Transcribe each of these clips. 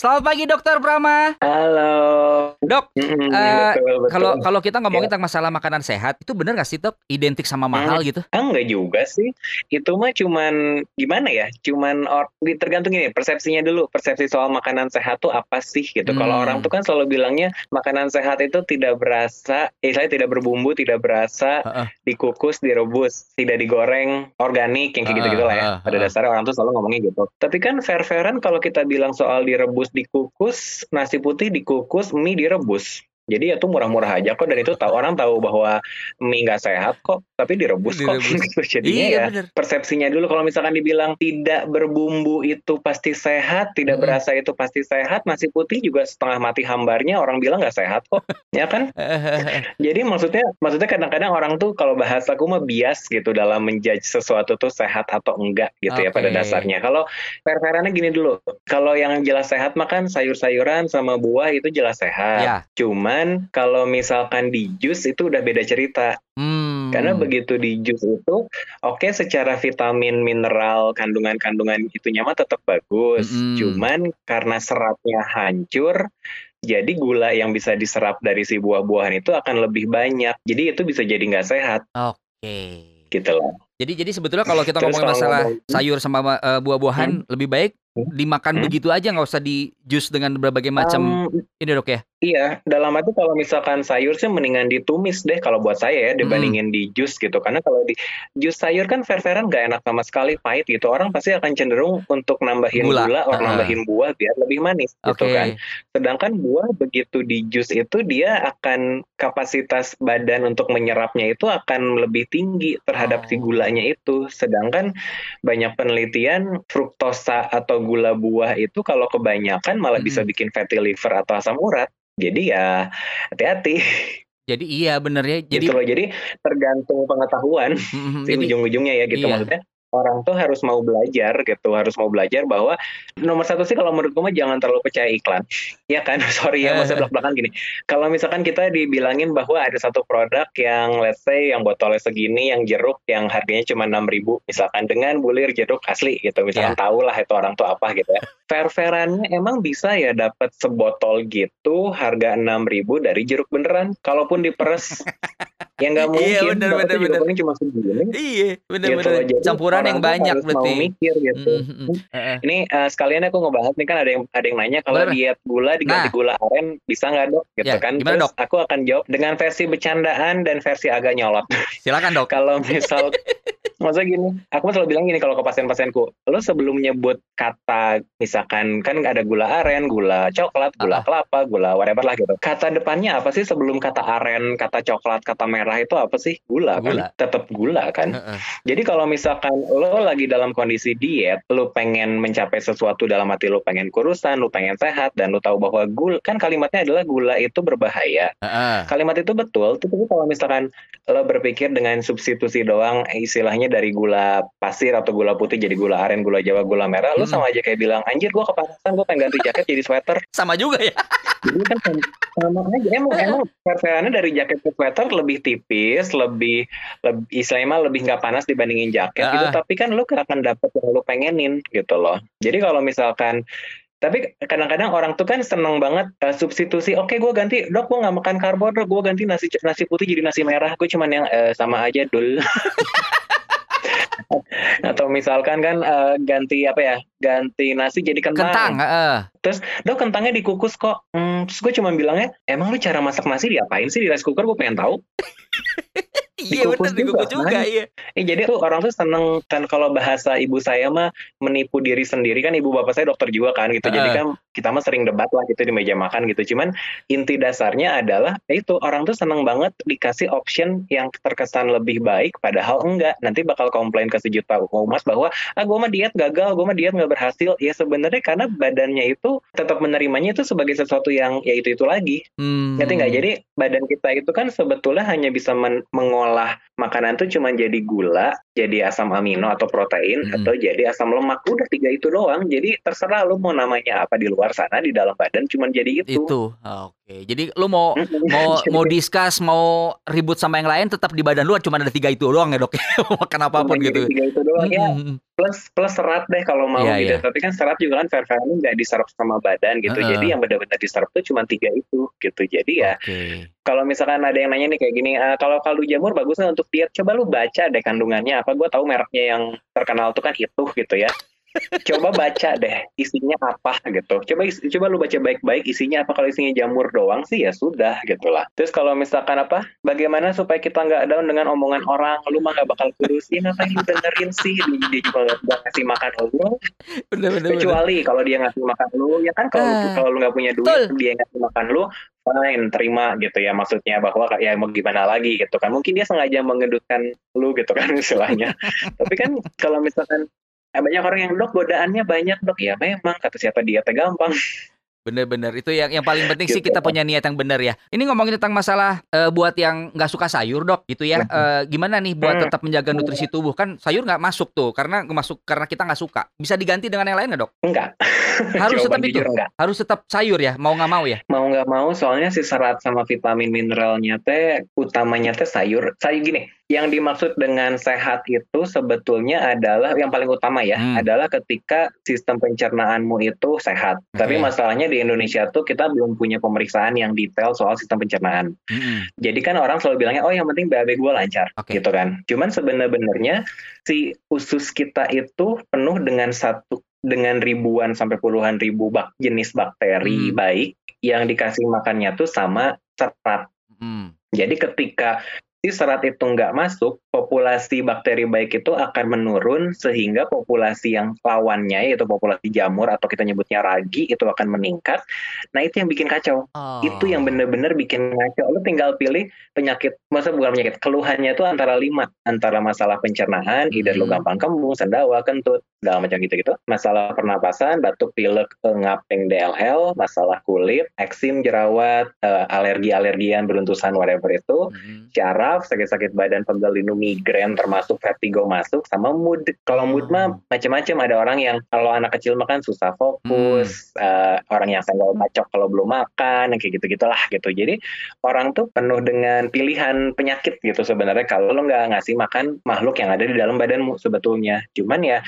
Selamat pagi Dokter Prama. Halo. Dok, betul, betul. kalau kalau kita ngomongin Ya. tentang masalah makanan sehat, itu bener gak sih Dok? Identik sama Hmm. mahal gitu? Ah, enggak juga sih. Itu mah cuman gimana ya? Cuman or, tergantung ini persepsinya dulu. Persepsi soal makanan sehat tuh apa sih gitu. Kalau Hmm. orang tuh kan selalu bilangnya makanan sehat itu tidak berasa, eh saya tidak berbumbu, tidak berasa, Heeh. dikukus, direbus, tidak digoreng, organik yang kayak gitu-gitu lah ya. Pada dasarnya orang tuh selalu ngomongnya gitu. Tapi kan fair-fairan kalau kita bilang soal direbus, dikukus, nasi putih dikukus, mie direbus. Jadi ya tuh murah-murah aja kok dan itu tahu orang tahu bahwa mie nggak sehat kok, tapi direbus kok. Direbus. Gitu. Jadinya Iya ya bener. persepsinya dulu kalau misalkan dibilang tidak berbumbu itu pasti sehat, tidak Mm-mm. berasa itu pasti sehat, nasi putih juga setengah mati hambarnya orang bilang nggak sehat kok, ya kan? Jadi maksudnya maksudnya kadang-kadang orang tuh kalau bahas aku mah bias gitu dalam menjudge sesuatu tuh sehat atau enggak gitu ya pada dasarnya. Kalau fair-fairannya gini dulu. Kalau yang jelas sehat makan sayur-sayuran sama buah itu jelas sehat. Ya. Cuman kalau misalkan di jus itu udah beda cerita. Hmm. Karena begitu di jus itu, oke secara vitamin, mineral, kandungan-kandungan itunya mah tetap bagus. Mm-mm. Cuman karena seratnya hancur, jadi gula yang bisa diserap dari si buah-buahan itu akan lebih banyak. Jadi itu bisa jadi nggak sehat Oke. gitu loh. Jadi jadi sebetulnya kalau kita ngomongin masalah sayur sama eh, buah-buahan lebih baik Hmm. dimakan Hmm. begitu aja nggak usah di jus dengan berbagai macam Em, ini dok ya. Iya, dalam arti kalau misalkan sayur sih mendingan ditumis deh kalau buat saya ya dibandingin di jus gitu. Karena kalau di jus sayur kan fair-fairan nggak enak sama sekali, pahit gitu. Orang pasti akan cenderung untuk nambahin Gula. gula, atau Ah. nambahin buah biar lebih manis gitu Oke. kan. Sedangkan buah begitu di jus itu dia akan kapasitas badan untuk menyerapnya itu akan lebih tinggi terhadap si Oh. gulanya itu. Sedangkan banyak penelitian fruktosa atau gula buah itu kalau kebanyakan malah bisa Mm-mm. bikin fatty liver atau asam urat. Jadi ya hati-hati Jadi iya bener ya. Jadi gitu loh. Jadi tergantung pengetahuan Mhm, sih jadi ujung-ujungnya ya gitu iya. maksudnya orang tuh harus mau belajar gitu harus mau belajar bahwa nomor satu sih kalau menurut gue mah jangan terlalu percaya iklan. Ya kan? Sorry ya masa belak belakan gini. Kalau misalkan kita dibilangin bahwa ada satu produk yang let's say yang botolnya segini yang jeruk yang harganya cuma enam ribu misalkan dengan bulir jeruk asli gitu misalkan tahu lah itu orang tuh apa gitu ya. Fair fairannya emang bisa ya dapat sebotol gitu harga enam ribu dari jeruk beneran kalaupun diperes. Ya nggak mungkin Iya, bener, bener, bener. cuma segini. Iya, gitu bener-bener loh. Jadi campuran orang yang banyak harus berarti. mau mikir gitu. Mhm, mhm. Heeh. Ini eh, sekalian aku ngebahas nih kan ada yang ada yang nanya kalau diet gula diganti Nah. gula aren bisa nggak dok? Gitu Ya, kan? gimana, Terus Dok? aku akan jawab dengan versi bercandaan dan versi agak nyolot. Silakan dok. kalau misal Maksudnya gini, aku selalu bilang gini kalau ke pasien-pasienku, lo sebelum nyebut kata misalkan kan ada gula aren, gula coklat, gula Ah. kelapa, gula whatever lah gitu. Kata depannya apa sih sebelum kata aren, kata coklat, kata merah itu apa sih? Gula, Gula. kan? Tetap gula kan? Heeh. Jadi kalau misalkan lo lagi dalam kondisi diet, lo pengen mencapai sesuatu dalam hati lo pengen kurusan, lo pengen sehat, dan lo tahu bahwa gula, kan kalimatnya adalah gula itu berbahaya. Heeh. Kalimat itu betul, tapi kalau misalkan lo berpikir dengan substitusi doang, istilahnya dari gula pasir atau gula putih jadi gula aren, gula jawa, gula merah, Hmm. sama aja kayak bilang, anjir gua kepanasan, gua pengen ganti jaket jadi sweater. Sama juga ya. Jadi kan sama, aja, emang emang perbedaannya dari jaket ke sweater lebih tipis, lebih, lebih istilahnya mah lebih nggak panas dibandingin jaket gitu, tapi kan gak akan dapet yang lo pengenin gitu loh. Jadi kalau misalkan tapi kadang-kadang orang tuh kan seneng banget eh, substitusi. Oke, gue ganti, dok, gue nggak makan karbo, dok, gue ganti nasi nasi putih jadi nasi merah. Gue cuman yang eh, sama aja dul. Atau misalkan kan eh, ganti apa ya, ganti nasi jadi kentang. Kentang, heeh. Dok, kentangnya dikukus kok. Hmm, terus gue cuman bilangnya, emang lu cara masak nasi diapain sih di rice cooker? Gue pengen tahu. Iya Dikukus bener dikukus juga, juga, kan? iya. Eh, jadi tuh orang tuh seneng kan kalau bahasa ibu saya mah menipu diri sendiri kan ibu bapak saya dokter juga kan gitu. Jadi Heeh. kan kita mah sering debat lah gitu di meja makan gitu. Cuman inti dasarnya adalah ya itu orang tuh seneng banget dikasih option yang terkesan lebih baik padahal enggak. Nanti bakal komplain ke sejuta umat bahwa ah gue mah diet gagal, gue mah diet nggak berhasil. Ya sebenarnya karena badannya itu tetap menerimanya itu sebagai sesuatu yang ya itu itu lagi. Hmm. Ngerti nggak? Jadi badan kita itu kan sebetulnya hanya bisa men- mengolah makanan tuh cuma jadi gula, jadi asam amino atau protein, Mm-mm. atau jadi asam lemak. Udah tiga itu doang. Jadi terserah lu mau namanya apa di luar sana di dalam badan cuma jadi itu. Itu. Oke. Jadi lu mau mau mau discuss, mau ribut sama yang lain tetap di badan lu cuma ada tiga itu doang ya, Dok. Makan apa pun gitu. tiga itu doang ya Mm-mm. plus plus serat deh kalau mau Iya, gitu iya. tapi kan serat juga kan fair fair nggak diserap sama badan gitu Heeh. jadi yang benar-benar diserap tuh cuma tiga itu gitu jadi ya Oke. kalau misalkan ada yang nanya nih kayak gini "Ah, kalau kaldu jamur bagusnya untuk diet coba lu baca deh kandungannya apa gue tahu mereknya yang terkenal tuh kan itu gitu ya coba baca deh isinya apa gitu. Coba coba lu baca baik-baik isinya apa. Kalau isinya jamur doang sih ya sudah gitu lah. Terus kalau misalkan apa bagaimana supaya kita nggak down dengan omongan orang? Lu mah nggak bakal kurus ya ngapain lu dengerin sih. Dia dia juga nggak ngasih makan lu. Bener bener bener. kecuali kalau dia ngasih makan lu ya kan? Kalau Ah, kalau lu nggak punya duit betul. dia ngasih makan lu fine terima gitu ya. Maksudnya bahwa ya mau gimana lagi? gitu kan. Mungkin dia sengaja mengedutkan lu gitu kan istilahnya. Tapi kan kalau misalkan eh, banyak orang yang dok godaannya banyak dok ya memang kata siapa dietnya gampang Bener-bener itu yang yang paling penting sih Gitu. kita punya niat yang benar ya. Ini ngomongin tentang masalah eh, buat yang nggak suka sayur dok, gitu ya. Eh, gimana nih buat Hmm. tetap menjaga nutrisi tubuh kan sayur nggak masuk tuh karena masuk karena kita nggak suka. Bisa diganti dengan yang lain nggak dok? enggak Harus tetap itu. enggak Harus tetap sayur ya, mau nggak mau ya. mau nggak mau soalnya si serat sama vitamin mineralnya teh utamanya teh sayur sayur gini yang dimaksud dengan sehat itu sebetulnya adalah yang paling utama ya Hmm. adalah ketika sistem pencernaanmu itu sehat tapi Oke. masalahnya di Indonesia tuh kita belum punya pemeriksaan yang detail soal sistem pencernaan Mm-mm. jadi kan orang selalu bilangnya oh yang penting BAB gue lancar Oke. gitu kan cuman sebenarnya si usus kita itu penuh dengan satu dengan ribuan sampai puluhan ribu bak, jenis bakteri Hmm. baik yang dikasih makannya tuh sama serat Mm. jadi ketika si serat itu nggak masuk, populasi bakteri baik itu akan menurun sehingga populasi yang lawannya yaitu populasi jamur atau kita nyebutnya ragi itu akan meningkat. Nah itu yang bikin kacau. Oh. Itu yang bener-bener bikin kacau. Lu tinggal pilih penyakit, masa bukan penyakit, keluhannya itu antara lima. Antara masalah pencernaan, either Hmm. gampang kembung, sendawa, kentut, segala macam gitu-gitu. Masalah pernapasan, batuk, pilek, eh, ngaping, DLL, masalah kulit, eksim, jerawat, eh, alergi-alergian, beruntusan, whatever itu Mm. syaraf, sakit-sakit badan, pegel linu, migrain, termasuk vertigo masuk, sama mood. Kalau mood mah Hmm. macam-macam. Ada orang yang kalau anak kecil makan susah fokus, eh, orang yang senggol bacok kalau belum makan, kayak gitu-gitulah gitu. Jadi orang tuh penuh dengan pilihan penyakit gitu sebenarnya kalau lo nggak ngasih makan makhluk yang ada di dalam badanmu sebetulnya. Cuman ya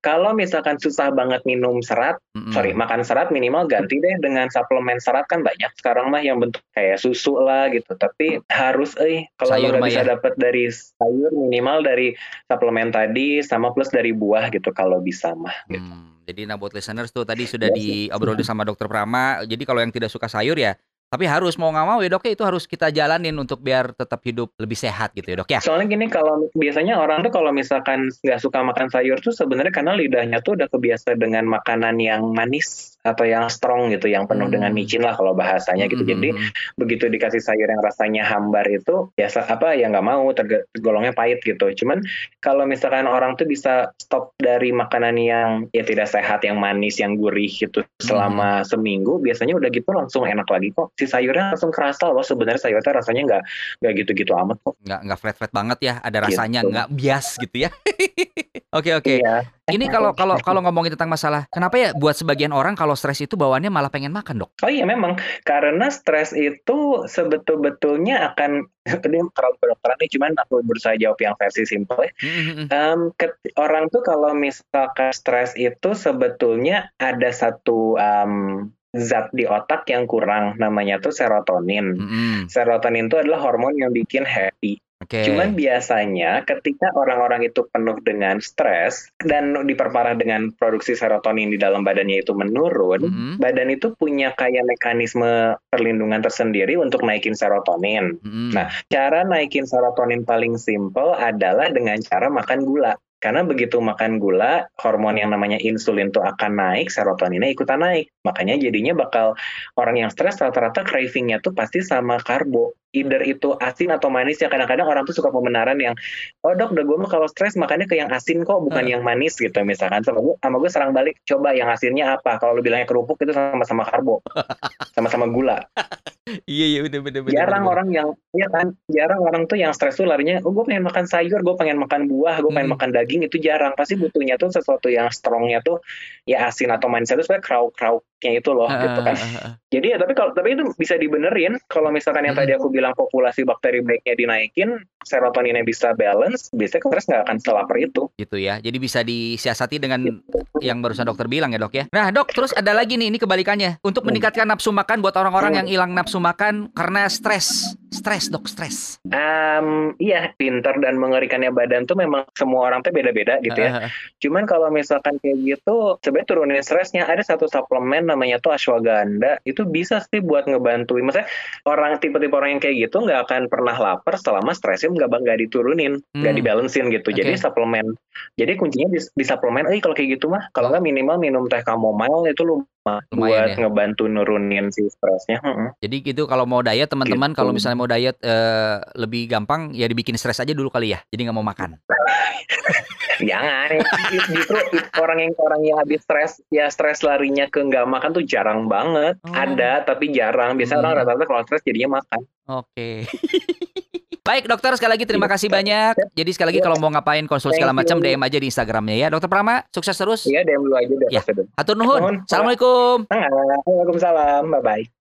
kalau misalkan susah banget minum serat, Mm-mm. sorry makan serat minimal ganti deh dengan suplemen serat kan banyak sekarang mah yang bentuk kayak susu lah gitu tapi harus eh kalau lo nggak bisa ya. dapat dari sayur minimal dari suplemen tadi sama plus dari buah gitu kalau bisa mah gitu. Hmm, jadi nah buat listeners tuh tadi sudah Iya diobrolin sama dokter Prama. Jadi kalau yang tidak suka sayur ya, tapi harus mau nggak mau ya dok ya itu harus kita jalanin untuk biar tetap hidup lebih sehat gitu ya dok ya. Soalnya gini kalau biasanya orang tuh kalau misalkan nggak suka makan sayur tuh sebenarnya karena lidahnya tuh udah kebiasa dengan makanan yang manis atau yang strong gitu, yang penuh Hmm. dengan micin lah kalau bahasanya gitu. Mm-mm. Jadi begitu dikasih sayur yang rasanya hambar itu ya apa ya nggak mau terg- tergolongnya pahit gitu cuman kalau misalkan orang tuh bisa stop dari makanan yang ya tidak sehat yang manis yang gurih gitu selama seminggu biasanya udah gitu langsung enak lagi kok si sayurnya langsung kerasa loh sebenarnya sayurnya rasanya nggak nggak gitu-gitu amat kok nggak nggak flat flat banget ya, ada Gitu. rasanya nggak bias gitu ya. Oke oke. iya Ini kalau kalau kalau ngomongin tentang masalah, kenapa ya buat sebagian orang kalau stres itu bawaannya malah pengen makan dok? Oh iya memang karena stres itu sebetul-betulnya akan ini terlalu kedokteran nih cuman aku berusaha jawab yang versi simple ket- orang tuh kalau misalkan stres itu sebetulnya ada satu em, zat di otak yang kurang namanya tuh serotonin. Mm-mm. Serotonin itu adalah hormon yang bikin happy. Oke. Cuman biasanya ketika orang-orang itu penuh dengan stres dan diperparah dengan produksi serotonin di dalam badannya itu menurun, Mm-mm. badan itu punya kayak mekanisme perlindungan tersendiri untuk naikin serotonin. Mm-mm. Nah, cara naikin serotonin paling simple adalah dengan cara makan gula. Karena begitu makan gula, hormon yang namanya insulin tuh akan naik, serotoninnya ikutan naik. Makanya jadinya bakal orang yang stres rata-rata cravingnya tuh pasti sama karbo. Either itu asin atau manis ya kadang-kadang orang tuh suka pembenaran yang oh dok udah gue mah kalau stres makannya ke yang asin kok bukan Hmm. yang manis gitu misalkan sama gue sama gue serang balik coba yang asinnya apa kalau lu bilangnya kerupuk itu sama-sama karbo sama-sama gula Iya iya bener bener. Jarang bener. orang yang iya kan, jarang orang tuh yang stres tuh larinya, "Oh, gue pengen makan sayur, gue pengen makan buah, gue pengen Hmm. makan daging," itu jarang. Pasti butuhnya tuh sesuatu yang strongnya tuh ya asin atau manis itu sebenarnya krauk-krauknya itu loh gitu kan. Jadi ya tapi kalau tapi itu bisa dibenerin kalau misalkan yang Mm-mm. tadi aku bilang populasi bakteri baiknya dinaikin, serotoninnya bisa balance, biasanya stres nggak akan selaper itu. gitu ya. Jadi bisa disiasati dengan yang barusan dokter bilang ya dok ya. Nah dok, terus ada lagi nih, ini kebalikannya. Untuk Hmm. meningkatkan nafsu makan buat orang-orang Hmm. yang hilang nafsu makan karena stres. Stres dok, stres. Em, iya, pinter dan mengerikannya badan tuh memang semua orang tuh beda-beda gitu ya. Heeh, Cuman kalau misalkan kayak gitu, sebenarnya turunin stresnya. Ada satu suplemen namanya tuh ashwagandha. Itu bisa sih buat ngebantuin. Maksudnya orang tipe-tipe orang yang kayak gitu nggak akan pernah lapar selama stresnya nggak nggak diturunin, nggak Hmm. dibalancein gitu. Jadi Oke. suplemen. Jadi kuncinya di, di suplemen. Eh kalau kayak gitu mah, kalau nggak minimal minum teh chamomile itu lumayan Lumayan buat ya. ngebantu nurunin si stresnya. Heeh. Jadi gitu kalau mau diet teman-teman Gitu. kalau misalnya mau diet eh, lebih gampang ya dibikin stres aja dulu kali ya. Jadi nggak mau makan. Jangan. Justru orang yang orang yang habis stres, ya stres larinya ke nggak makan tuh jarang banget. Oh. Ada tapi jarang. Biasanya Hmm. orang rata-rata kalau stres jadinya makan. Oke. Baik dokter sekali lagi terima kasih banyak. Jadi sekali lagi kalau mau ngapain konsul segala macam. DM aja di Instagramnya ya. Dokter Prama sukses terus. Iya, DM dulu aja deh. Ya. Hatur nuhun. Assalamualaikum. Waalaikumsalam. Bye-bye.